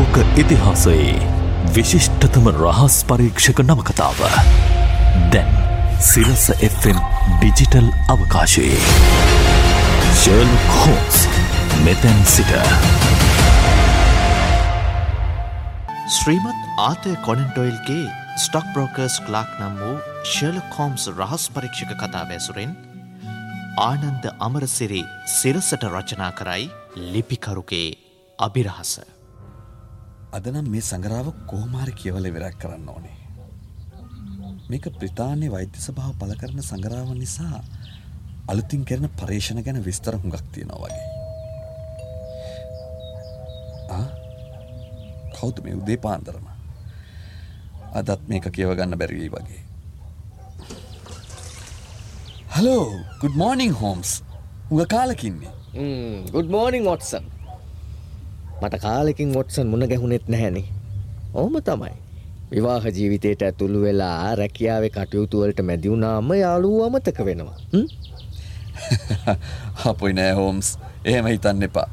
ලෝක ඉතිහාසයේ විශිෂ්ටතම රහස් පරීක්ෂක නවකතාව. දැන් සිරස Fම් ඩිජිටල් අවකාශයේ. ශර්ල් කෝස් මෙතැන් සිට. ශ්‍රීමත් ආතය කොනන්ටොයිල්ගේ ස්ටොක් බ්‍රෝකර්ස් ක්ලාක් නම් වූ ශර්ල කෝම්ස් රහස් පරීක්ෂක කතා බැසුරෙන් ආනන්ද අමරසිරි සිරසට රචනා කරයි ලිපිකරුගේ අභිරහස. අදනම් මේ සඟරාව කෝමාරි කියවල විරක් කරන්න ඕනේ. මේක ප්‍රතාානය වෛද්‍ය සභාව පල කරන සඟරාව නිසා අලුතින් කරන පර්ේෂණ ගැන විස්තර හුඟක් තියෙනවා වගේ. කෞතු මේ උදේ පාන්දරම. අදත් මේක කියවගන්න බැරිවී වගේ. හලෝ ගුඩ් මෝනිින් හෝම්ස් උග කාලකින්නේ. ගුඩ් මෝනිින් ඔොටසන් මට කාලෙකින් ඔොටසන් මුණ ගැහුණෙත් නැහැනි. ඕම තමයි. විවාහ ජීවිතයට ඇතුළු වෙලා රැකියාව කටයුතුවලට මැදිවුණාම යාලූ අමතක වෙනවා. අපොයි නෑ හෝම්ස්. එහෙම හිතන්න එපා.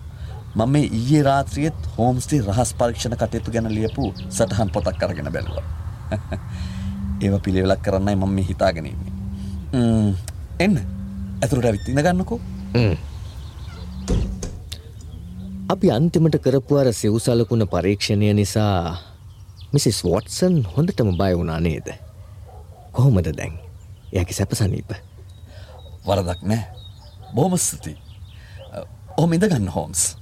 මම මේ ඊයේ රාත්‍රියත් හෝම්ස්ටේ රහස් පරීක්ෂණ කටයුතු ගැන ලියපු සටහන් පොතක් කරගෙන බැලුව. ඒව පිළිවෙලක් කරන්නයි මම මේ හිතාගෙනන්නේ එන්න. ඇතුළට ඇවිත් ඉඳ ගන්නකෝ අපි අන්තිමට කරපු අර සිව්සලකුණ පරීක්ෂණය නිසා මිසිස් වොටසන් හොඳටම බය වුණා නේද. කොහොමද දැන් යකි සැප සනීප. වරදක් නෑ බොහොම ස්තුති ඔහොම ඉඳ ගන්න හෝම්ස්.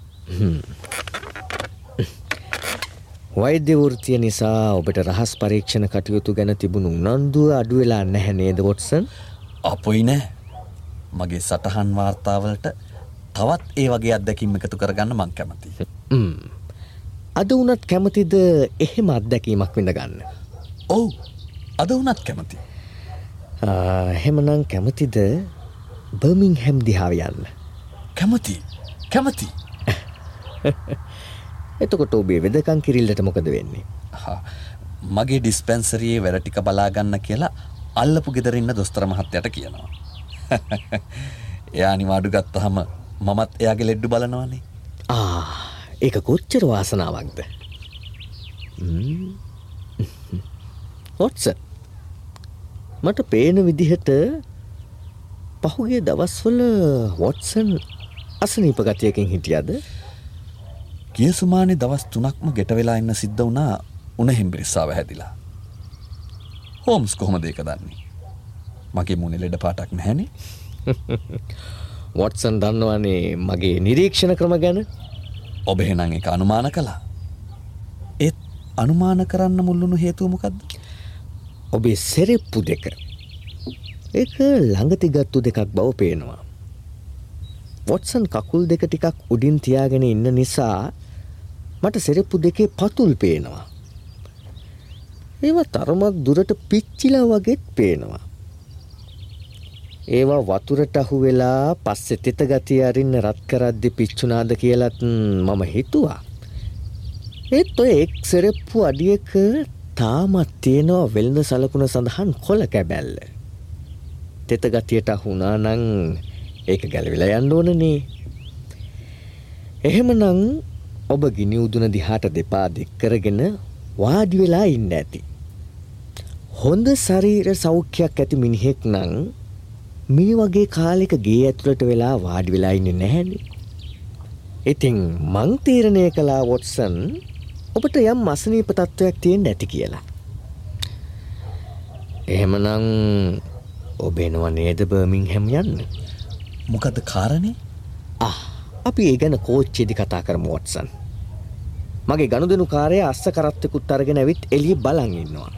වෛද්‍ය වෘතිය නිසා ඔබට රහස් පරීක්ෂණ කටයුතු ගැන තිබුණු උනන්දුව අඩුවෙලා නැහැ නේද වොටසන් අපොයි නෑ මගේ සටහන් වාර්තාවලට තවත් ඒ වගේ අත්දැකිම් එකතු කරගන්න මං කැමති. අද වනත් කැමතිද එහෙම අත්දැකීමක් විඳ ගන්න. ඔවු අද වනත් කැමති. හෙමනං කැමතිද බර්මිං හැම් දිහාව යන්න. කැමති කැමති එතකොට ඔබේ වෙදකං කිරිල්ලට මොකද වෙන්නේ. මගේ ඩිස්පැන්සරයේ වැඩටික බලාගන්න කියලා අල්ලපු ගෙදරන්න දොස්තර මහත්තයට කියනවා. එයා නිවාඩු ගත්තහම මමත් එයාගේ ලෙඩ්ඩු බලනවානේ. ඒක කොච්චර වාසනාවක්ද? හොත්ස මට පේන විදිහට පහුගේ දවස්වල වොටසන් අසනීප ගතියකින් හිටියද? කිය සුමානේ දවස් තුනක්ම ගෙට වෙලා ඉන්න සිද්ධ වුණා උන හෙම්බිරිස්සාාව හැදිලා. හෝම්ස් කොහොම දේක දන්නේ? මගේ මුණ ලෙඩ පාටක් නැහැනේ වොටසන් දන්නවනේ මගේ නිරීක්ෂණ ක්‍රම ගැන? ඔබ එහෙනං එක අනුමාන කළා. ඒත් අනුමාන කරන්න මුල්ලුණු හේතුවමකක්ද ඔබේ සෙරෙප්පු දෙක. ඒක ළඟතිගත්තු දෙකක් බව පේනවා. වොටසන් කකුල් දෙක ටිකක් උඩින් තියාගෙන ඉන්න නිසා මට සෙරෙප්පු දෙකේ පතුල් පේනවා. ඒව තරමක් දුරට පිච්චිලා වගේත් පේනවා ඒවා වතුරට අහු වෙලා පස්සෙ තෙත ගතිය අරින්න රත් කරද්දි පිච්චුනාද කියලත් මම හිතුවා. ඒත් ඔය එක් සෙරෙප්පු අඩියක තාමත් තියෙනවා වෙල්ද සලකුණ සඳහන් කොල කැබැල්ල. තෙත ගතියට අහුණා නං ඒක ගැලවිලා යන්න ඕනනේ. එහෙමනං ඔබ ගිනි උදුන දිහාට දෙපා දෙක්කරගෙන වාඩි වෙලා ඉන්න ඇති. හොඳ ශරීර සෞඛ්‍යයක් ඇති මිනිහෙක් නං මේ වගේ කාලෙක ගේ ඇතුළට වෙලා වාඩි වෙලා ඉන්නේ නැහැනේ. ඉතින් මං තීරණය කළා වොට්සන් ඔබට යම් අසනීප තත්ත්වයක් තියෙන්න ඇති කියලා. එහෙමනම් ඔබ එනවා නේද බර්මින්හැම් යන්න. මොකද කාරණේ? ආ අපි ඒ ගැන කෝච්චේදි කතා කරමු වොට්සන්. මගේ ගනුදෙනු කාර්යය අස්ස කරත්තෙකුත් අරගෙන ඇවිත් එළිය බලන් ඉන්නවා.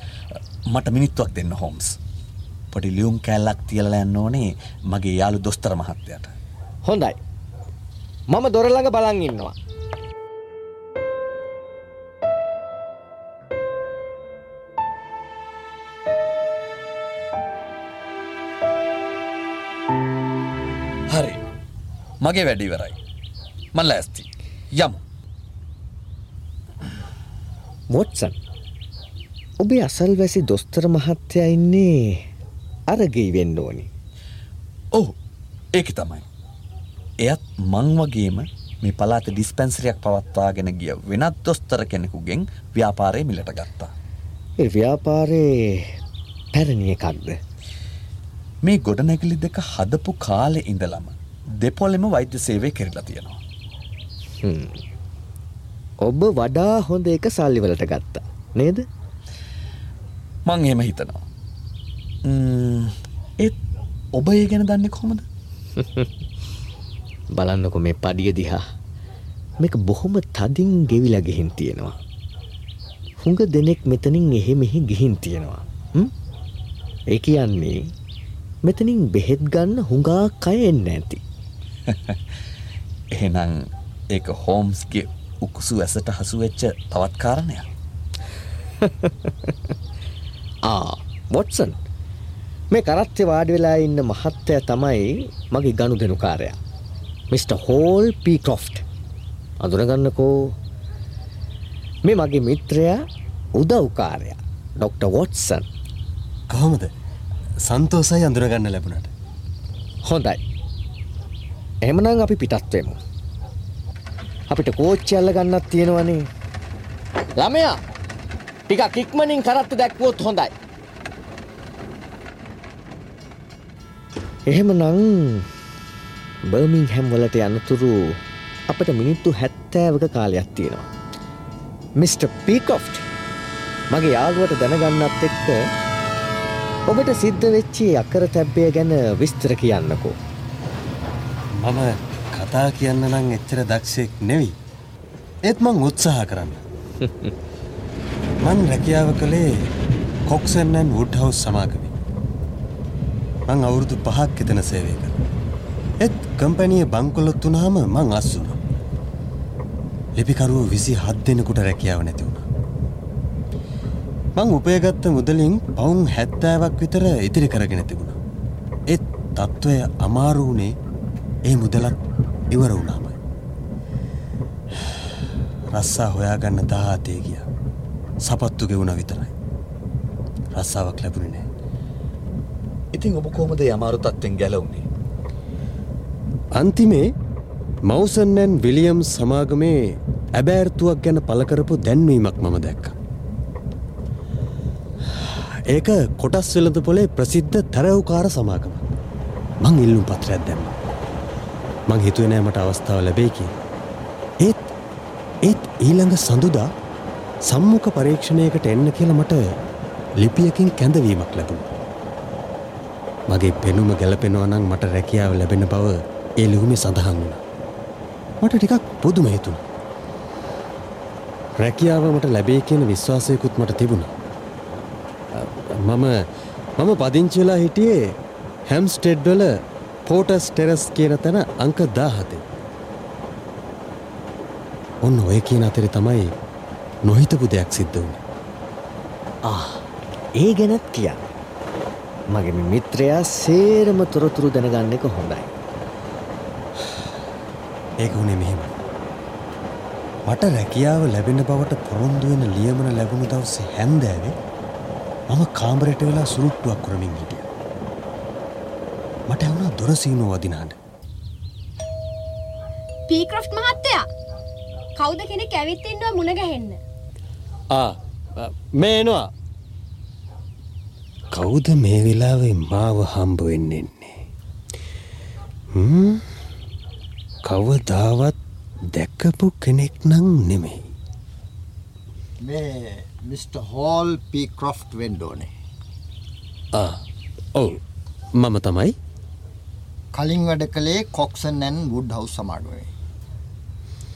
මට මිනිත්තුවක් දෙන්න හෝම්ස්. පොඩි ලියුම් කෑල්ලක් තියලා යන්න ඕනේ මගේ යාළු දොස්තර මහත්තයට. හොඳයි. මම දොරළඟ බලන් ඉන්නවා. හරි. මගේ වැඩිවරයි. මල්ල ඇස්ති. යමු. මොට්සන් ඔබේ අසල්වැසි දොස්තර මහත්තයා ඉන්නේ අරගෙයි වෙන්න ඕනි. ඔහු ඒක තමයි. එයත් මං වගේම මේ පලාත ඩිස්පැන්සරයක් පවත්වාගෙන ගිය වෙනත් දොස්තර කෙනෙකුගෙන් ව්‍යාපාරය මිලට ගත්තා. ඒ ව්‍යාපාරයේ පැරණි එකක්ද. මේ ගොඩනැගිලි දෙක හදපු කාලෙ ඉඳලම දෙපොලෙම වෛද්‍ය සේවය කෙරලා තියෙනවා. ඔබ වඩා හොඳ එක සල්ලිවලට ගත්තා. නේද? මං එහෙම හිතනවා. ඒත් ඔබ ඒ ගැන දන්නේ කොහොමද? බලන්නකො මේ පඩිය දිහා. මේක බොහොම තදින් ගෙවිලා ගිහින් තියෙනවා. හුඟ දෙනෙක් මෙතනින් එහෙ මෙහි ගිහින් තියෙනවා. ඒ කියන්නේ මෙතනින් බෙහෙත් ගන්න හුඟා කය එන්න ඇති. එහෙනම් ඒක හෝම්ස්ගේ උකුසු ඇසට හසු වෙච්ච තවත් කාරණයක්. ආ වොට්සන් මේ කරත්තය වාඩි වෙලා ඉන්න මහත්තය තමයි මගේ ගණු දෙනුකාරයා. මිට. හෝල් පීකොෆ්ට් අඳුනගන්නකෝ. මේ මගේ මිත්‍රයා උදව්කාරය ඩොක්ට වොට්සන් කොහොමද? සන්තෝසයි අඳුරගන්න ලැබුණට. හොඳයි. එමනං අපි පිටත්වයමු අපිට කෝච්චල්ල ගන්නත් තියෙනවනේ. ළමයා ටික කික්මනින් කරත්ත දැක්වෝත් හොඳයි එහෙම නං බර්මින් හැම්වලට යනතුරු අපට මිනිත්තු හැත්තෑවක කාලයක් තියෙනවා මිට. පීකොෆ්ට් මගේ යාළුවට දැනගන්නත් එක්ක ඔබට සිද්ධ වෙච්චි අකර තැබ්බය ගැන විස්තර කියන්නකෝ. මම කතා කියන්න නම් එච්චර දක්ෂයෙක් නෙවී. ඒත් මං උත්සාහ කරන්න. මං රැකියාව කළේ කොක්සන්නන් වුඩ්හවස් සමාගමි. මං අවුරුදු පහක් එතන සේවය කර. එත් කම්පැනිය බංකොලොත් වුනහම මං අස්සුන. ලිපිකරුව විසි හත් දෙනෙකුට රැකියාව නැති වුණ. මං උපයගත්ත මුදලින් පවුන් හැත්තෑවක් විතර ඉතිරි කරගෙන තිබුණ. එත් තත්ත්වය අමාරුවනේ ඒ මුදලත් ඉවර වුණාමයි. රස්සා හොයාගන්න දාහතේ ගිය සපත්තු ගෙවුණ විතරයි. රස්සාාවක් ලැබුණ නෑ. ඉතින් ඔබ කෝමද අමාරු තත්වෙන් ගැලවුණේ. අන්තිමේ මවසන්නැන් විලියම් සමාගමේ ඇබෑර්තුවක් ගැන පලකරපු දැන්වීමක් මම දැක්ක. ඒක කොටස් වෙලද පොලේ ප්‍රසිද්ධ තරවකාර සමාගම මං ඉල්ලුම් පත්‍රයක් දැම්ම. මං හිතුවනෑමට අවස්ථාව ලැබේකි. ඒත් ඒත් ඊළඟ සඳුදා සම්මුඛ පරීක්ෂණයකට එන්න කියල මට ලිපියකින් කැඳවීමක් ලැබුණ. මගේ පෙනුම ගැලපෙනවනං මට රැකියාව ලැබෙන බව ඒ ලිහුමේ සඳහන් වුණ. මට ටිකක් පුදුම හිතුණ. රැකියාව මට ලැබේ කියන විශ්වාසයකුත් මට තිබුණ. මම මම පදිංචිවෙලා හිටියේ හැම්ස්ටෙඩ්වල පෝටස් ටෙරස් කියන තැන අංක දාහතේ. ඔන්න ඔය කියන අතරි තමයි නොහිතපු දෙයක් සිද්ධ වුණ. ආ ඒ ගැනත් කියන්න. මගේ මිත්‍රයා සේරම තොරතුරු දැනගන්න එක හොඳයි. ඒක වුණේ මෙහෙම. මට රැකියාව ලැබෙන බවට පොරොන්දුවෙන ලියමන ලැබුණු දවසේ හැන්දෑවේ මම කාමරයට වෙලා සුරුට්ටුවක් කරමින් හිටිය. මට ඇවුණා දොරසීනුව වදිනාට. පීක්‍රෆ් මහත්තයා කෞද කෙනෙක් ඇවිත්තින්නවා මුණගැහෙන්න. ආ මේනවා කවුද මේ වෙලාවේ මාව හම්බ වෙන්නෙන්නේ. කවදාවත් දැක්කපු කෙනෙක් නං නෙමෙයි. මේ මිට. හෝල් පීක්‍රොෆ් වෙන්ඩෝනේ ඔවු මම තමයි කලින් වැඩ කළේ කොක්සන් ඇන් වුඩ් හවස් සමාගමේ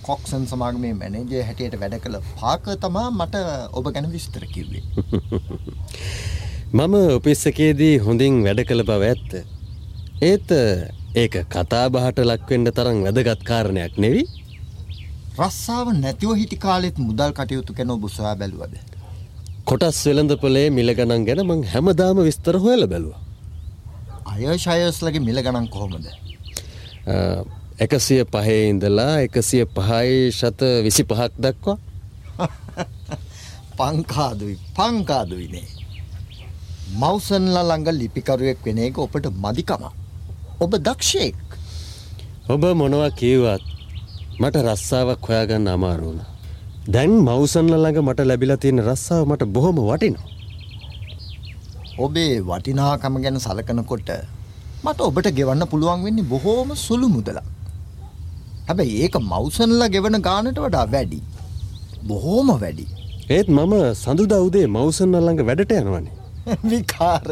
කොක්සන් සමාගමේ මැනේජය හැටියට වැඩ කළ පාක තමා මට ඔබ ගැන විස්තර කිව්වේ මම ඔපිස්සකේදී හොඳින් වැඩ කළ බව ඇත්ත ඒත් ඒක කතා බහට ලක්වෙන්ඩ තරම් වැදගත් කාරණයක් නෙවී රස්සාාව නැතිව හිටි කාලෙත් මුදල් කටයුතු කැන බුසවා බැලුවද කොටස් වෙළඳ පොලේ මිල ගණන් ගැන මං හැමදාම විස්තර හොයල බැලුව. අය ශයස්ලගේ මිල ගණන් කොහොමද. එකසිය පහේ ඉඳලා එකසිය පහයි ශත විසි පහක් දක්වා පංකාදුයි පංකාදුවිනේ. මවසන්ල ළඟ ලිපිකරුවෙක් වෙන එක ඔපට මදිකම. ඔබ දක්ෂයෙක්. ඔබ මොනවා කීවත් මට රස්සාාවක් හොයාගන්න අමාරුණ. දැන් මවසන්ල ළඟ මට ලැබිලා තියෙන රස්සාාව මට බොහොම වටිනවා. ඔබේ වටිනාකම ගැන සලකනකොට මට ඔබට ගෙවන්න පුළුවන් වෙන්නේ බොහෝම සුළු මුදලා. හැබැයි ඒක මවසන්ල ගෙවන ගානට වඩා වැඩි. බොහෝම වැඩි. ඒත් මම සඳුදා උදේ මවසන් අල්ළඟ වැඩට යනවනේ. විකාර.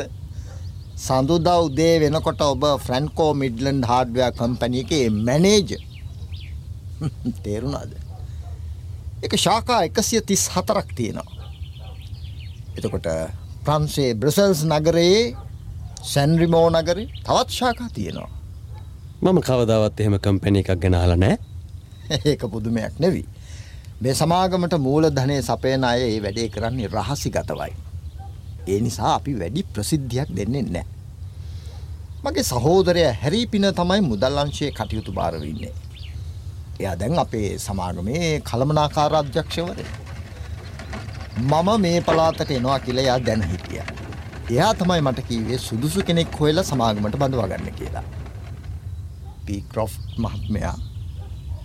සඳුදා උදේ වෙනකොට ඔබ ෆ්‍රැන්කෝ මිඩ්ලන්ඩ් හාඩ්වයා කම්පැනි එකේ මැනේජ තේරුණාද? එකසිය තිස් හතරක් තියෙනවා. එතකොට ප්‍රන්සේ බ්‍රසල්ස් නගරයේ සැන්රිමෝ නගරේ තවත් ශාකා තියෙනවා. මම කවදාවත් එහෙම කම්පැනි එකක් ගෙනහල නෑ ඒක පුදුමයක් නෙවී. මේ සමාගමට මූල ධනය සපයන අය ඒ වැඩේ කරන්නේ රහසි ගතවයි. ඒ නිසා අපි වැඩි ප්‍රසිද්ධියක් දෙන්නේ නෑ. මගේ සහෝදරය හැරීපින තමයි මුදල්ලංශයේ කටයුතු භාරවින්නේ. එයා දැන් අපේ සමාගමේ කළමනාකාර අධ්‍යක්ෂවරය. මම මේ පලාතට එනවා කියල එයා දැන හිටිය. එයා තමයි මට කීවේ සුදුසු කෙනෙක් හොයලා සමාගමට බඳවාගන්න කියලා. පීක්‍රොෆ් මහත්මයා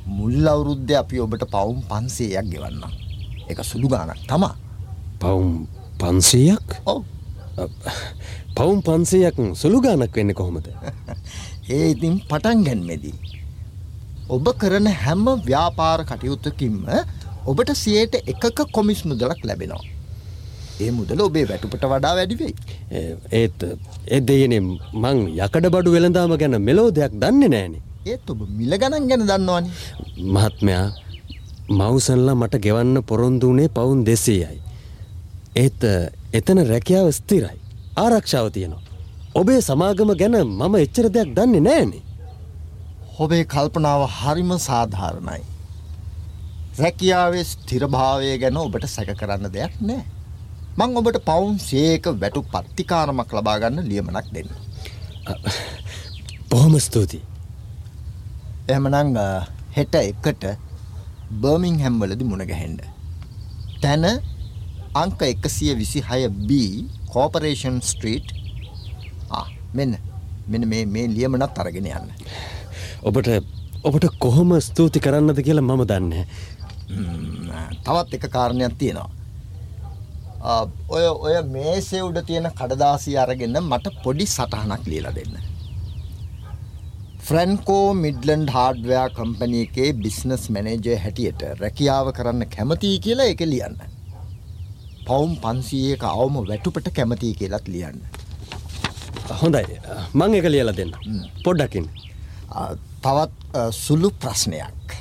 මුල් අවුරුද්ධ අපි ඔබට පවුම් පන්සේයක් ගෙවන්න. එක සුළු ගානක් තමා. පවුම් පන්සීයක් පවුම් පන්සේයක් සුළු ගානක් වෙන්න කොහොමද. ඒ ඉතින් පටන් ගැන්මෙදී. ඔබ කරන හැම්ම ව්‍යාපාර කටයුත්තකින්ම ඔබට සියයට එකක කොමිස් මුදලක් ලැබෙනවා. ඒ මුදල ඔබේ වැටුපට වඩා වැඩිවෙයි. ඒත් එදයනෙ මං යකඩ බඩු වෙළඳාම ගැන මෙලෝ දෙයක් දන්නේ නෑනේ. ඒත් ඔබ මිල ගණන් ගැන දන්නවානි. මහත්මයා මවසන්ලා මට ගෙවන්න පොරොන්දුනේ පවුන් දෙසේයයි. ඒත් එතන රැකියාව ස්තිරයි. ආරක්ෂාව තියෙනවා. ඔබේ සමාගම ගැන මම එච්චර දෙයක් දන්නේ නෑනේ. හොබේ කල්පනාව හරිම සාධාරණයි. රැකියාවේ ස්තිරභාවය ගැන ඔබට සැක කරන්න දෙයක් නෑ. මං ඔබට පවුන් සේක වැටු පත්තිකාරමක් ලබාගන්න ලියමනක් දෙන්න. බොහොම ස්තුතියි. එහමනං හෙට එකට බර්මිං හැම්වලදි මුණගැහෙන්ඩ. තැන අංක එකසිය විසි හය B කෝපරේෂන් ස්ට්‍රීට් මෙන්න මෙන මේ මේ ලියමනත් අරගෙන යන්න. ඔබට ඔබට කොහොම ස්තුති කරන්නද කියලා මම දන්න. තවත් එක කාරණයක් තියෙනවා. ඔය ඔය මේසේ උඩ තියෙන කඩදාසි අරගෙන මට පොඩි සටහනක් ලියලා දෙන්න. ෆ්‍රැන්කෝ මිඩ්ලන්ඩ් හාඩ්වයා කම්පනය එකේ බිස්නස් මැනේජය හැටියට රැකියාව කරන්න කැමතියි කියලා එක ලියන්න. පවුම් පන්සීයක අවම වැටුපට කැමතියි කියලත් ලියන්න. හොඳයි මං එක ලියල දෙන්න පොඩ්ඩකින්. තවත් සුළු ප්‍රශ්නයක්.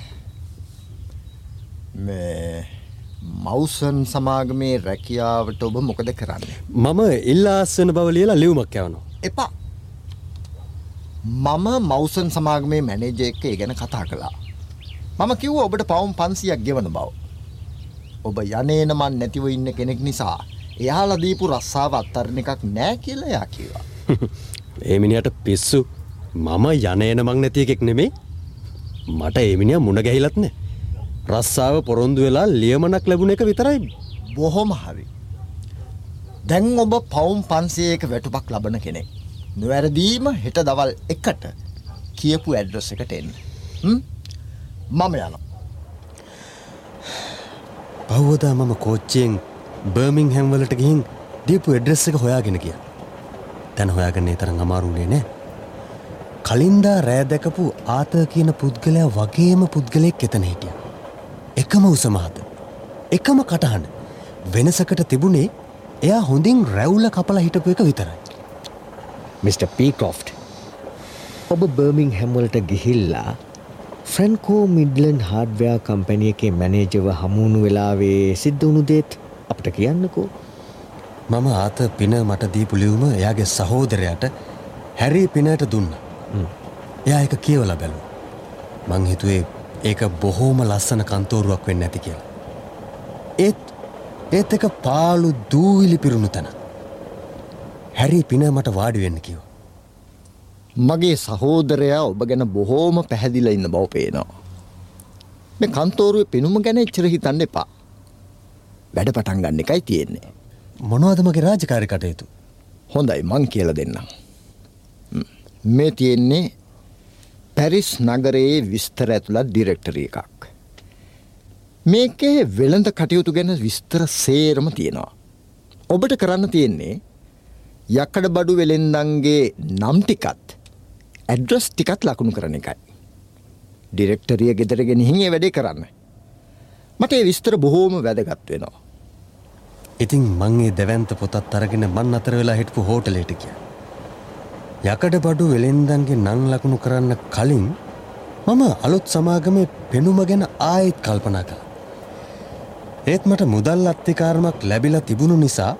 මවසන් සමාගමේ රැකියාවට ඔබ මොකද කරන්න. මම ඉල්ලාස්සන බව ලියලා ලියවමක් යවනවා. එපා මම මවසන් සමාගමේ මැනේජ එක්ක ඒ ගැන කතා කළා. මම කිව්ව ඔබට පවුම් පන්සියක් ගෙවන බව. ඔබ යනේනමන් නැතිව ඉන්න කෙනෙක් නිසා එයාලා දීපු රස්සාාව අත්තරණ එකක් නෑ කියලා යා කිවා. ඒමිනියට පිස්සු මම යනේන මං නැතියෙක් නෙමේ මට ඒමිනිිය මුණ ගැහිලත්න රස්සාාව පොරොන්දු වෙලා ලියමනක් ලැබුණ එක විතරයි බොහොම හරි. දැන් ඔබ පවුම් පන්සේක වැටුපක් ලබන කෙනෙක්. නොවැරදීම හෙට දවල් එකට කියපු ඇඩ්‍රස් එකට එන්න. මම යන. පව්වදා මම කෝච්චයෙන් බර්මිං හැම්වලට ගිහින් දීපු එඩ්‍රෙස් එක හොයාගෙන කිය. තැන හොයාගන්නේ තරම් අමාරුනේ නෑ. කලින්දා රෑ දැකපු ආත කියන පුද්ගලයා වගේම පුද්ගලයෙක් එතන හිටිය. එකම උසමහත. එකම කටහන්න වෙනසකට තිබුණේ එයා හොඳින් රැවුල කපල හිටපු එක විතරයි. මිට. පීකොෆ් ඔබ බර්මිං හැම්වලට ගිහිල්ලා ෆ්‍රැන්කෝ මිඩ්ලන් හාඩ්වයා කම්පැනිය එකේ මැනේජව හමුණු වෙලාවේ සිද්ධ වුණු දේත් අපට කියන්නකෝ. මම ආත පින මට දීපුලිවුම එයාගේ සහෝදරයට හැරී පිනට දුන්න. එයා එක කියවල බැලු මං හිතුවේ ඒක බොහෝම ලස්සන කන්තෝරුවක් වෙන්න ඇති කියලා. ඒත් ඒත් එක පාලු දූවිලි පිරුණු තැන. හැරි පින මට වාඩිවෙන්න කිව. මගේ සහෝදරයා ඔබ ගැන බොහෝම පැහැදිල ඉන්න බව පේනවා. මේ කන්තෝරුව පෙනුම ගැන එච්චර හිතන්න එපා. වැඩ පටන් ගන්න එකයි තියෙන්නේ. මොනවද මගේ රාජකාරි කටයුතු. හොඳයි මං කියල දෙන්න. මේ තියෙන්නේ පැරිස් නගරයේ විස්තර ඇතුළත් ඩිරෙක්ටරිය එකක්. මේකේ වෙළඳ කටයුතු ගැන විස්තර සේරම තියෙනවා. ඔබට කරන්න තියෙන්නේ යකඩ බඩු වෙළෙන්දන්ගේ නම් ටිකත් ඇඩ්‍රස් ටිකත් ලකුණු කරන එකයි. ඩිරෙක්ටරිය ගෙදරගෙන හිගේ වැඩේ කරන්න. මට ඒ විස්තර බොහෝම වැදගත් වෙනවා. ඉතින් මංගේ දැවන්ත පොතත් අරගෙන මන් අතර වෙලා හිටපු හෝටලේට කිය. යකඩ බඩු වෙළෙන්දන්ගේ නං ලකුණු කරන්න කලින් මම අලුත් සමාගමේ පෙනුම ගැන ආයෙත් කල්පනා කළ. ඒත් මට මුදල් අත්තිකාරමක් ලැබිලා තිබුණු නිසා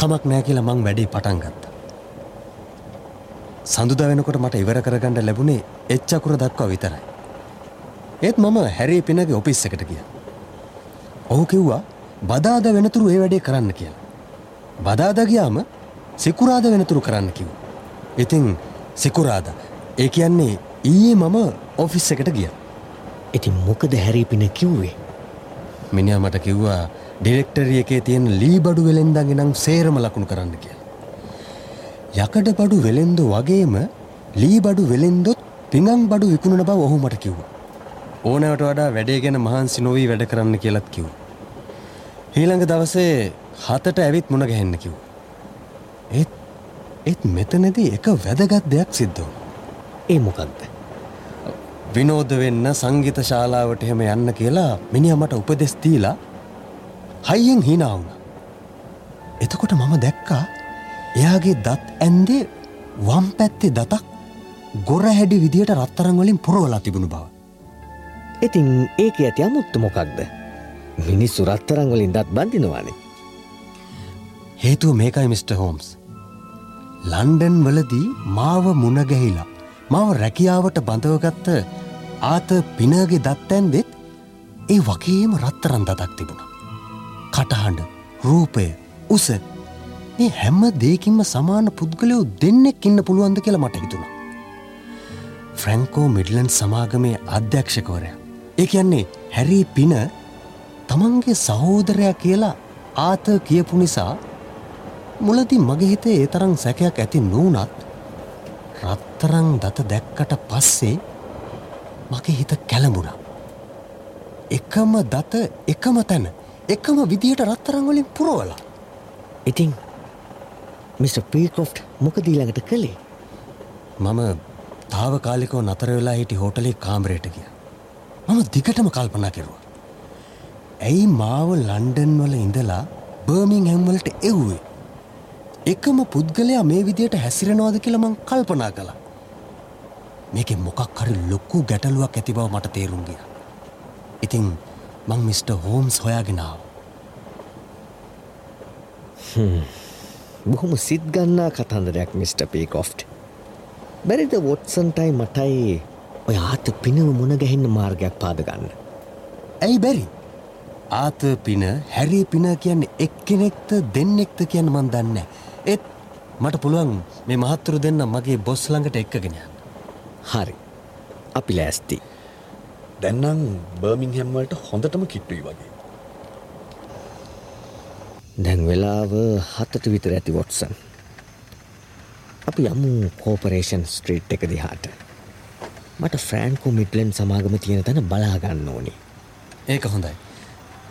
කමක් නෑ කියලා මං වැඩේ පටන් ගත්ත. සඳුද වෙනකොට මට ඉවර කරගන්න ලැබුණේ එච්චකුර දක්වා විතරයි. ඒත් මම හැරේ පිනගේ ඔපිස් එකට ගිය. ඔහු කිව්වා බදාද වෙනතුරු ඒ වැඩේ කරන්න කියලා. බදාද ගියාම සිකුරාද වෙනතුරු කරන්න කිව්. ඉතින් සිකුරාද ඒ කියන්නේ ඊයේ මම ඔෆිස් එකට ගිය. ඉතින් මොකද හැරීපින කිව්වේ. මිනිා මට කිව්වා ඩිරෙක්ටරිය එකේ තියෙන ලී බඩු වෙළෙන්දගේ නම් සේරම ලකුණු කරන්න කිය. යකඩ බඩු වෙළෙන්දු වගේම ලී බඩු වෙළෙන්දොත් පිඟං බඩු විකුණන බව ඔහු මට කිව්වා. ඕනෑවට වඩා වැඩේ ගැන මහන්සි නොවී වැඩ කරන්න කියලත් කිව්. ඊළඟ දවසේ හතට ඇවිත් මුණ ගැහෙන්න කිව්. ඒත් ඒත් මෙතනදී එක වැදගත් දෙයක් සිද්ධ වුණ. ඒ මොකක්ද. විනෝද වෙන්න සංගීත ශාලාවට එහෙම යන්න කියලා මිනිිය මට උපදෙස් දීලා හයියෙන් හිනාවුණ. එතකොට මම දැක්කා එයාගේ දත් ඇන්දේ වම් පැත්තේ දතක් ගොර හැඩි විදියට රත්තරංවලින් පුරුවලා තිබුණු බව. ඉතින් ඒක ඇති අමුත්තු මොකක්ද. මිනිස්සු රත්තරංවලින් දත් බඳිනවානේ. හේතුව මේකයි මිට. හෝම්ස්. ලන්ඩන් වලදී මාව මුණගැහිලා මව රැකියාවට බඳවගත්ත ආත පිනගේ දත්තැන්දෙත් ඒ වගේම රත්තරන් දතක් තිබුණ. කටහඬ රූපය උස මේ හැම්ම දේකින්ම සමාන පුද්ගලයෝ දෙන්නෙක් ඉන්න පුළුවන්ද කියලා මට හිතුණ. ෆ්‍රැංකෝ මිඩලන් සමාගමේ අධ්‍යක්ෂකවරය. ඒ කියන්නේ හැරී පින තමන්ගේ සහෝදරයා කියලා ආත කියපු නිසා මුලදි මගේ හිතේ ඒ තරම් සැකයක් ඇති නූනත් රත්තරං දත දැක්කට පස්සේ මගේ හිත කැළඹුණා. එකම දත එකම තැන එකම විදිහට රත්තරංවලින් පුරවලා. ඉතිං මිට. පීකොෆ් මොකදීළඟට කළේ. මම තාවකාලිකෝ නතර වෙලා හිටි හෝටලේ කාම්රයට ගිය. මම දිගටම කල්පනා කෙරුවා. ඇයි මාව ලන්ඩන් වල ඉඳලා බර්මිං හැම්වලට එව්වේ. එකම පුද්ගලයා මේ විදියට හැසිරෙනවාද කියලමං කල්පනා කළා. මේක මොකක් හරි ලොක්කු ගැටලුවක් ඇති බව මට තේරුම්ගිය. ඉතිං මං මිට. හෝම්ස් හොයාගෙනාව. බොහොම සිත් ගන්නා කතන්දරයක් මිට. පේකොෆ්ට්. බැරිද වොට්සන්ටයි මටයි ඔය ආත පිනව මුණ ගැහෙන්න මාර්ගයක් පාදගන්න. ඇයි බැරි. ආත පින හැරි පින කියන්න එක් කෙනෙක්ත දෙන්නෙක්ත කියන්න මන් දන්න. ඒත් මට පුළුවන් මේ මහත්තුරු දෙන්න මගේ බොස් ළඟට එක්කගෙන. හරි. අපි ලෑස්ති. දැන්නම් බර්මිංහැම්වලට හොඳටම කිට්ටුයි වගේ. දැන් වෙලාව හතට විතර ඇති වොට්සන්. අපි යමු කෝපරේෂන් ස්ට්‍රීට් එක දිහාට. මට ෆ්‍රෑන්කෝ මිඩලෙන් සමාගම තියෙන තැන බලාගන්න ඕනි. ඒක හොඳයි.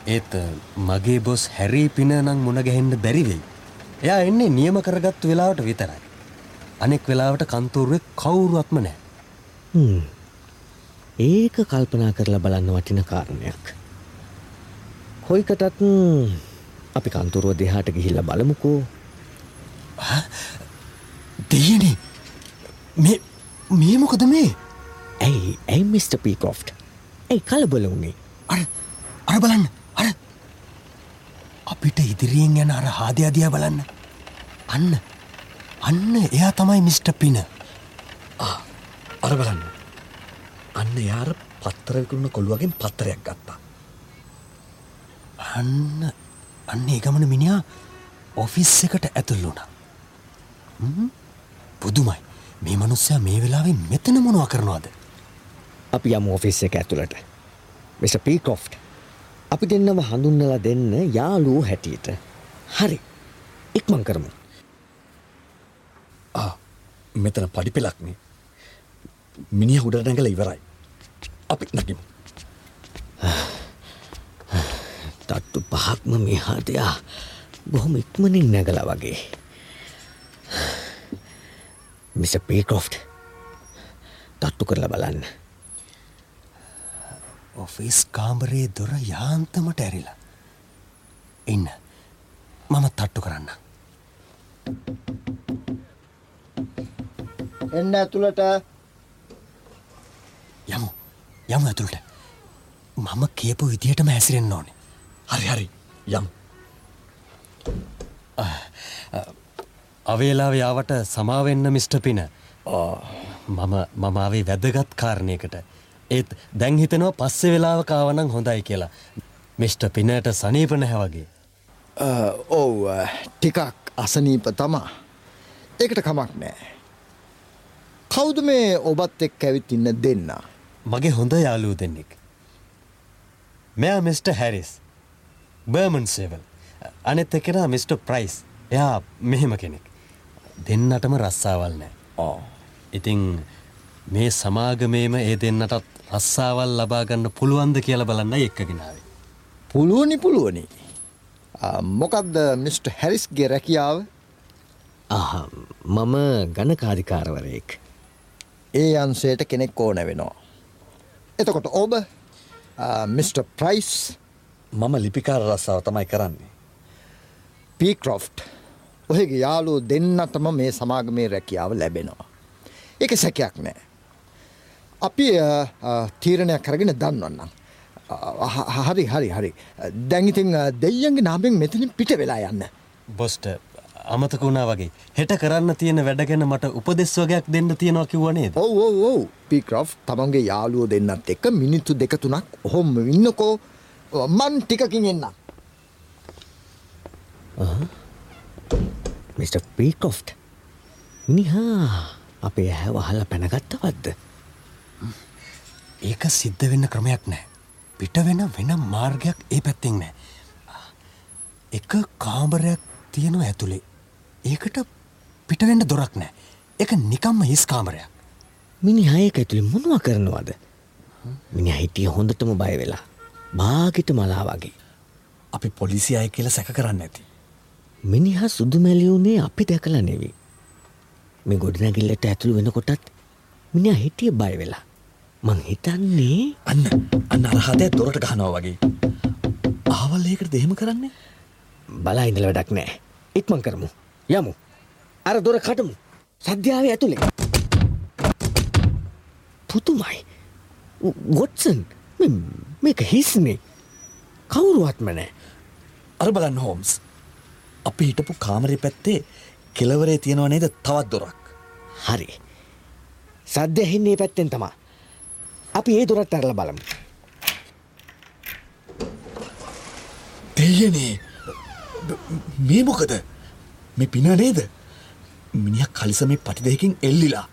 ඒත් මගේ බොස් හැරී පින නම් මුණ ගැහෙන්න බැරිවෙයි. එයා එන්නේ නියම කරගත්තු වෙලාවට විතරයි. අනෙක් වෙලාවට කන්තෝරුවේ කවුරුවත්ම නෑ. ඒක කල්පනා කරලා බලන්න වටින කාරණයක්. කොයිකටත් අපි කන්තුරුව දෙහාට ගිහිල්ල බලමුකෝ. දෙයනේ මේ මොකද මේ? ඇයි ඇයි මිට. පීකොෆ්ට් ඇයි කලබල වුණේ අර අර බලන්න අර. අපිට ඉදිරියෙන් යන අර හාදයාදයා බලන්න. අන්න අන්න එයා තමයි මිට. පින අර බලන්න. අන්න යාර පත්තරවිකුරුණ කොළුවගෙන් පත්තරයක් ගත්තා. අන්න අන්න ඒ ගමන මිනිා ඔෆිස් එකට ඇතුල්ලුණ. පුදුමයි මේ මනුස්සයා මේ වෙලාවෙන් මෙතන මොනවා කරනවාද. අපි යම ඔෆිස් එක ඇතුළට. මිස පීකොෆ්ට් අපි දෙන්නව හඳුන්නල දෙන්න යාලූ හැටියට. හරි ඉක්මං කරමු. මෙතන පඩි පෙලක්නේ මිනිහ උඩ නැගල ඉවරයි. අපි නකිමු. පහක්ම මෙහාටයා බොහොම ඉක්මනින් නැගල වගේ. මිස පේකොෆ්ට් තට්ටු කරලා බලන්න. ඔෆිස් කාම්බරයේ දොර යාන්තමට ඇරිලා. ඉන්න මම තට්ටු කරන්න. එන්න ඇතුළට යමු යමු ඇතුළට මම කියපු විදිහටම හැසිරෙන්න්න ඕනේ. හරි හරි. යම්. අවේලාව යාවට සමාවෙන්න මිස්ට පින. මම මමාවේ වැදගත් කාරණයකට. ඒත් දැන් හිතනවා පස්සෙ වෙලාව කාවනං හොඳයි කියලා. මිස්ට පිනට සනීප නැහැ වගේ. ඔව්. ටිකක් අසනීප තමා. ඒකට කමක් නෑ කෞුද මේ ඔබත් එක් ඇවිත් ඉන්න දෙන්න? මගේ හොඳ යාලූ දෙන්නෙක්. මෙයා මිස්ට හැරිස් බර්මන් සේවල් අනෙත් එකෙන මිස්ට ප්‍රයිස් එයා මෙහෙම කෙනෙක්. දෙන්නටම රස්සාවල් නෑ. ඕ ඉතිං මේ සමාගමේම ඒ දෙන්නටත් රස්සාවල් ලබාගන්න පුළුවන්ද කියල බලන්න එක්කගෙනාවේ පුළුවනි පුළුවනි. මොකක්ද මිස්ට හැරිස්ගේ රැකියාව? මම ගණකාධිකාරවරයෙක් ඒ අන්සේට කෙනෙක් ඕන වෙනවා. එතකොට ඔබ මිට. ප්‍රයිස් මම ලිපිකාර රස්සාාව තමයි කරන්නේ. පීක්‍රොෆ්ට් ඔහෙගේ යාලු දෙන්නටම මේ සමාගමේ රැකියාව ලැබෙනවා. එක සැකයක් නෑ. අපි තීරණයක් කරගෙන දන්වන්නම්. හරි හරි හරි දැඟිතින් දෙයියන්ගේ නාමෙන් මෙතනින් පිට වෙලා යන්න. බොස්ට අමතක වුණා වගේ හෙට කරන්න තියෙන වැඩගෙන මට උපදෙස් වගයක් දෙන්න තියෙනවා කිව්වනේද ඔව් ඔව් පීක්‍රොෆ් තමන්ගේ යාළුවෝ දෙන්නත් එක්ක මිනිත්තු දෙක තුනක් ඔහොම ඉන්නකෝ මන් ටිකකින් එන්න. මිට. පීකොෆ්ට්. මිනිහා අපේ ඇහැ වහල්ල පැනගත්තවත්ද? ඒක සිද්ධ වෙන්න ක්‍රමයක් නෑ පිට වෙන වෙන මාර්ගයක් ඒ පැත්තිෙන් නෑ එක කාමරයක් තියෙනවා ඇතුළේ ඒකට පිටවෙන්න දොරක් නෑ එක නිකම්ම හිස් කාමරයක්. මිනි හයක ඇතුළි මොනවා කරනවාද? මිනි හිටිය හොඳටම බය වෙලා බාගිට මලා වගේ. අපි පොලිසි අය කියල සැක කරන්න ඇති මිනිහ සුදු මැලියුනේ අපි දැකල නෙවී මේ ගොඩනැගිල්ලට ඇතුළු වෙනකොටත් මිනි හිටිය බය වෙලා. මං හිතන්නේ අන්න අන්න අරහතය දොරට ගහනවා වගේ. ආවල් ඒකට දෙහෙම කරන්නේ? බලා ඉඳල වැඩක් නෑ ඉක්මං කරමු. යමු. අර දොර කටමු සද්‍යාව ඇතුළේ පුතුමයි. ගොට්සන් මේක හිස්නේ. කවුරුවත්ම නෑ. අර බලන්න හෝම්ස්. අපි හිටපු කාමරය පැත්තේ කෙලවරේ තියෙනවා නේද තවත් දොරක්? හරි. සද්‍ය හින්නේ පැත්තෙන් තමා. අපි ඒ දොරත් ඇරල බලමු. දෙයනේ මේ මොකද? මේ පින නේද? මිනිහ කලිසමේ පටිදයකින් එල්ලිලා.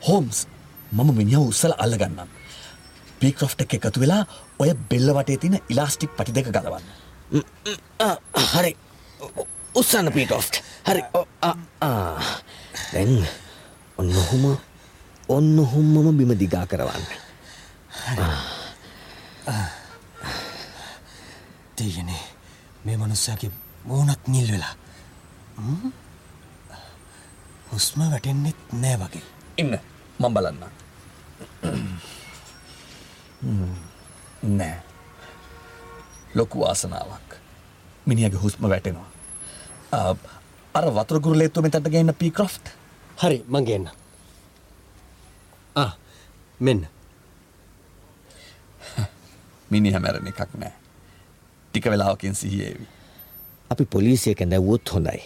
හෝම්ස් මම මිනිිය උත්සල අල්ලගන්නම් පීක්‍රොෆ්ට එක එකතු වෙලා ඔය බෙල්ල වටේ තින ඉලාස්ටික් පටි දෙක ගලවන්න. හරි. උත්සන්න පීටෝෆ් හරි. දැන් ඔන්න ඔහුම ඔන්න හුම්මම බිම දිගා කරවන්න. තියනේ මේ මනුස්සයාගේ මෝනත් නිල් වෙලා? හුස්ම වැටෙන්නෙත් නෑ වගේ. ඉන්න. මම් බලන්න නෑ. ලොකු ආසනාවක්. මිනිියගේ හුස්ම වැටෙනවා. අර වතුරගුරලේත්තුම තට ගන්න පීක්‍රොෆ් හරි මගේන්න මෙන්න. මිනි හැමැරණ එකක් නෑ. ටික වෙලාවකින් සිහියේවි. අපි පොලිසියක දැවුවොත් හොඳයි.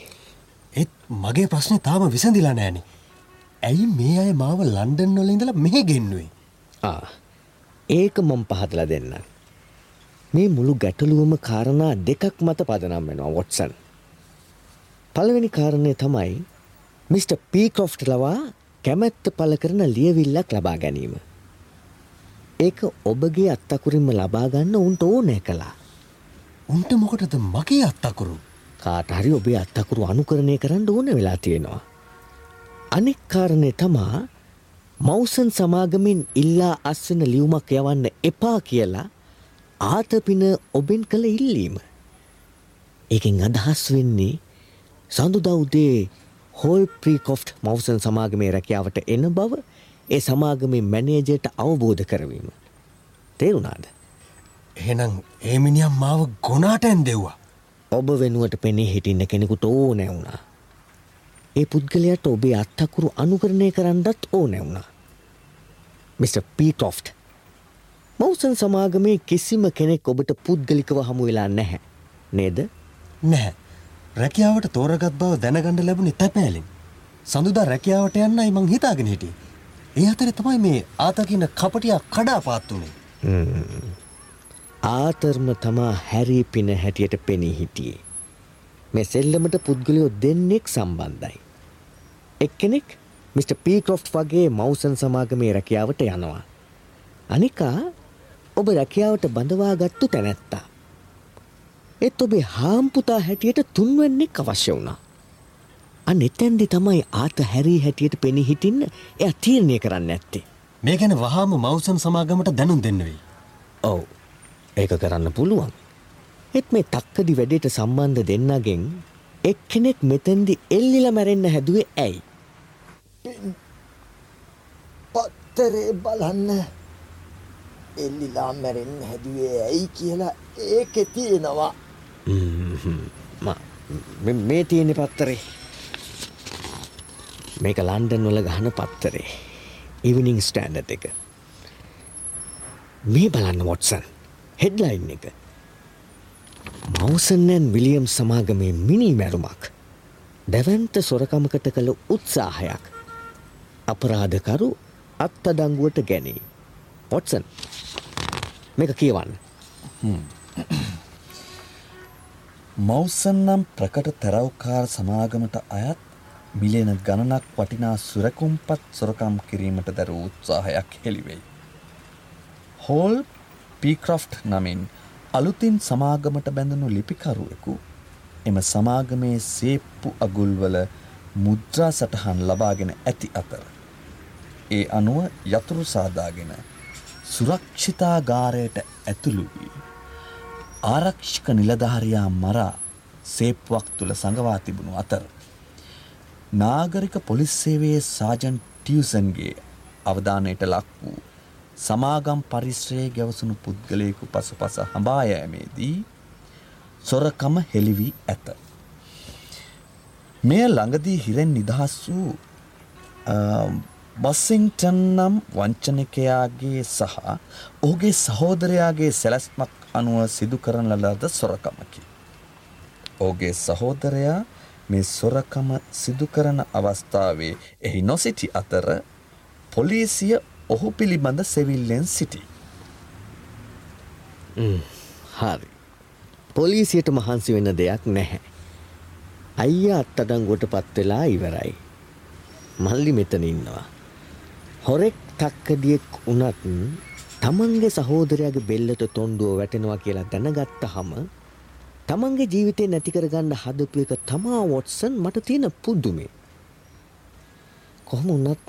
ඒත් මගේ ප්‍රශ්නය තාම විසඳිලා නෑන. ඇයි මේ අය මාව ලන්ඩන් නොල ඉඳලා මෙහ ගෙන්නුවේ ඒක මොම් පහතලා දෙන්න මේ මුළු ගැටලුවම කාරණා දෙකක් මත පදනම් වෙනවා වොට්සන් පළවෙනි කාරණය තමයි මිට. පීකොෆ්ට ලවා කැමැත්ත පල කරන ලියවිල්ලක් ලබා ගැනීම. ඒක ඔබගේ අත්තකුරින්ම ලබාගන්න උන්ට ඕනෑ කලා. උන්ට මොකටද මගේ අත්තකුරු කාටහරි ඔබේ අත්තකුරු අනුකරණය කරන්න ඕන වෙලා තියෙනවා. අනෙක් කාරණය තමා මවසන් සමාගමින් ඉල්ලා අස්වන ලියුමක් යවන්න එපා කියලා ආතපින ඔබෙන් කළ ඉල්ලීම. ඒකින් අදහස් වෙන්නේ සඳුදවුදේ හෝල් ප්‍රීකොෆ්ට් මවසන් සමාගමේ රැකියාවට එන බව ඒ සමාගමේ මැනේජයට අවබෝධ කරවීම. තේරුණාද. එහෙනම් ඒමිනිියම් මාව ගොනාට ඇන් දෙව්වා. ඔබ වෙනුවට පෙනේ හිටින්න කෙනෙකුට ඕ නැවුණා. ඒ පුද්ගලයට ඔබේ අත්තකුරු අනුකරණය කරන්නත් ඕ නැවුණා. මිට. පීටොෆ්ට් මවසන් සමාගමේ කිසිම කෙනෙක් ඔබට පුද්ගලිකව හමු වෙලා නැහැ. නේද? නැහැ. රැකියාවට තෝරගත් බව දැනගණඩ ලැබුණේ තැපෑලින්. සඳුදා රැකියාවට යන්නයි මං හිතාගෙන හිටියේ. ඒ අතර තමයි මේ ආතකින්න කපටියා කඩා පාත්තුනේ. ආතරම තමා හැරී පින හැටියට පෙනී හිටියේ. මේ සෙල්ලමට පුද්ගලයෝ දෙන්නෙක් සම්බන්ධයි. එක්කෙනෙක් මිට. පීකොෆ් වගේ මවසන් සමාගමේ රැකියාවට යනවා. අනිකා ඔබ රැකියාවට බඳවාගත්තු තැනැත්තා. එත් ඔබේ හාම්පුතා හැටියට තුන්වන්නෙක් අවශ්‍ය වුණා. අන්න එතැන්දි තමයි ආත හැරී හැටියට පෙනි හිටින්න එය තීරණය කරන්න ඇත්තේ. මේ ගැන වහාම මවසන් සමාගමට දැනුම් දෙන්නවෙයි. ඔව් ඒක කරන්න පුළුවන්. එත් මේ තක්කදි වැඩේට සම්බන්ධ දෙන්නගෙන් එක් කෙනෙක් මෙතැන්දි එල්ලිල මැරෙන්න හැදුවේ ඇයි. පත්තරේ බලන්න. එල්ලිලා මැරෙන් හැදුවේ ඇයි කියලා ඒක තියෙනවා. මේ තියෙනෙ පත්තරේ. මේක ලන්ඩන් වල ගහන පත්තරේ. ඉවිනිං ස්ටෑන්ඩ එක. මේ බලන්න වොටසන් හෙඩ්ලයින් එක. මවසන්නෑන් විලියම් සමාගමේ මිනි මැරුමක්. දැවන්ත සොරකමකට කළ උත්සාහයක්. අපරාධකරු අත්තඩංගුවට ගැනේ. පොට්සන් මේක කියවන්න. මවසන් නම් ප්‍රකට තැරවකාර සමාගමට අයත් මිලියන ගණනක් වටිනා සුරකුම්පත් සොරකම් කිරීමට දැර උත්සාහයක් හෙළිවෙයි. හෝල් පීක්‍රෆ්ට් නමින් අලුතින් සමාගමට බැඳනු ලිපිකරුවෙකු එම සමාගමේ සේප්පු අගුල්වල මුද්‍රා සටහන් ලබාගෙන ඇති අතර. ඒ අනුව යතුරු සාදාගෙන සුරක්ෂිතාගාරයට ඇතුළු වී ආරක්ෂික නිලධාරයා මරා සේප්වක් තුළ සඟවා තිබුණු අතර. නාගරික පොලිස් සේවයේ සාජන් ටියසන්ගේ අවධානයට ලක් වූ සමාගම් පරිශ්‍රයේ ගැවසුණු පුද්ගලයෙකු පසුපස හඹායෑමේදී සොරකම හෙළිවී ඇත. මෙය ළඟදී හිරෙන් නිදහස් වූ බස්සිංටන් නම් වංචනකයාගේ සහ ඔහුගේ සහෝදරයාගේ සැලැස්මක් අනුව සිදු කරන ලද සොරකමකි. ඕගේ සහෝදරයා මේ සොරකම සිදු කරන අවස්ථාවේ එහි නොසිටි අතර පොලිසිය ඔහු පිළිබඳ සෙවිල්ලෙන් සිටි. හරි. පොලිසියට මහන්සි වෙන දෙයක් නැහැ. අයිය අත්තඩංගොට පත්වෙලා ඉවරයි. මල්ලි මෙතන ඉන්නවා. හොරෙක් තක්කදියෙක් වනත් තමන්ගේ සහෝදරයාගේ බෙල්ලට තොන්ඩුව වැටෙනවා කියලා දැනගත්ත හම තමන්ගේ ජීවිතය නැතිකරගන්න හදපු එක තමා වොටසන් මට තියෙන පුද්දුමේ. කොහොම උන්නත්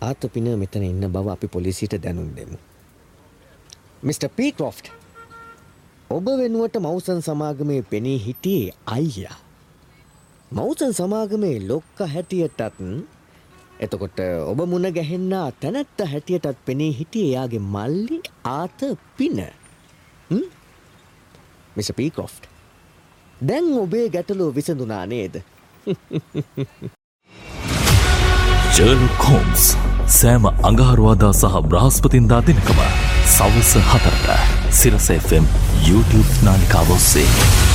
ආත පින මෙතන ඉන්න බව අපි පොලිසිට දැනුම් දෙමු. මිට. පීකොෆ්ට් ඔබ වෙනුවට මවසන් සමාගමේ පෙනී හිටියේ අයියා. මවසන් සමාගමේ ලොක්ක හැටියටත් එතකොට ඔබ මුණ ගැහෙන්නා තැනැත්ත හැටියටත් පෙනේ හිටිය එයාගේ මල්ලි ආත පින. මිස පීකොෆ්ට් දැන් ඔබේ ගැටලෝ විසඳනා නේද? ජර්ලොක් හෝම්ස් සෑම අඟහරුවාදා සහ බ්‍රහස්පතින්දා දෙනකම සවස හතරට සිරස FM YouTube නාලිකාවොස්සේ.